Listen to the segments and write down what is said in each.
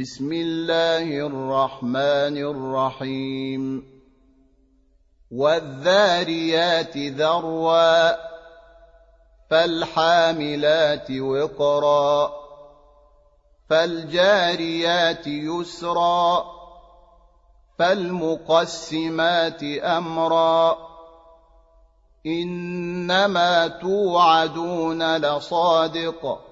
بسم الله الرحمن الرحيم. والذاريات ذروا فالحاملات وقرا فالجاريات يسرا فالمقسمات أمرا. إنما توعدون لصادق.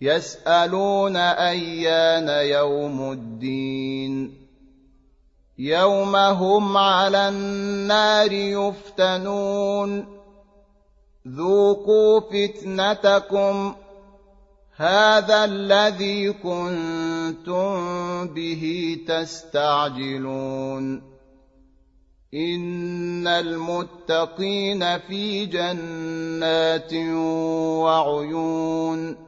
يسألون أيان يوم الدين. يوم هم على النار يفتنون. ذوقوا فتنتكم. هذا الذي كنتم به تستعجلون. إن المتقين في جنات وعيون.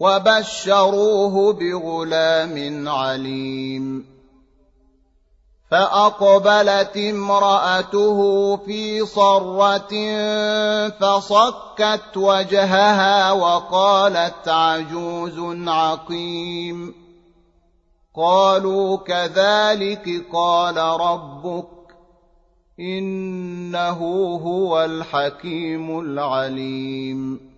وبشروه بغلام عليم. فأقبلت امرأته في صرة فصكت وجهها وقالت عجوز عقيم. قالوا كذلك قال ربك إنه هو الحكيم العليم.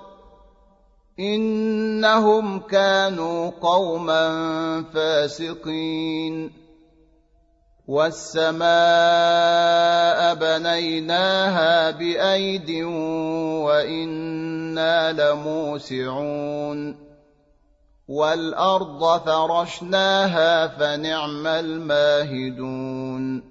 إنهم كانوا قوما فاسقين. والسماء بنيناها بايد وأنا لموسعون. والارض فرشناها فنعم الماهدون.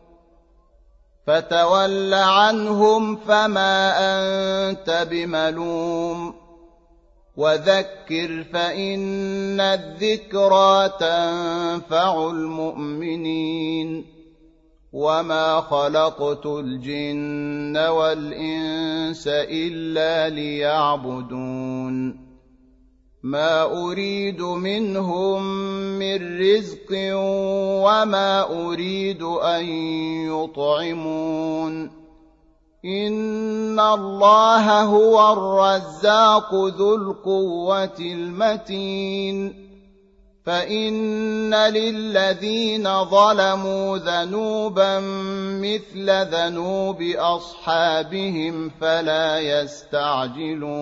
فتول عنهم فما أنت بملوم وذكر فإن الذكرى تنفع المؤمنين وما خلقت الجن والإنس إلا ليعبدون ما اريد منهم من رزق وما اريد ان يطعمون ان الله هو الرزاق ذو القوه المتين فان للذين ظلموا ذنوبا مثل ذنوب اصحابهم فلا يستعجلون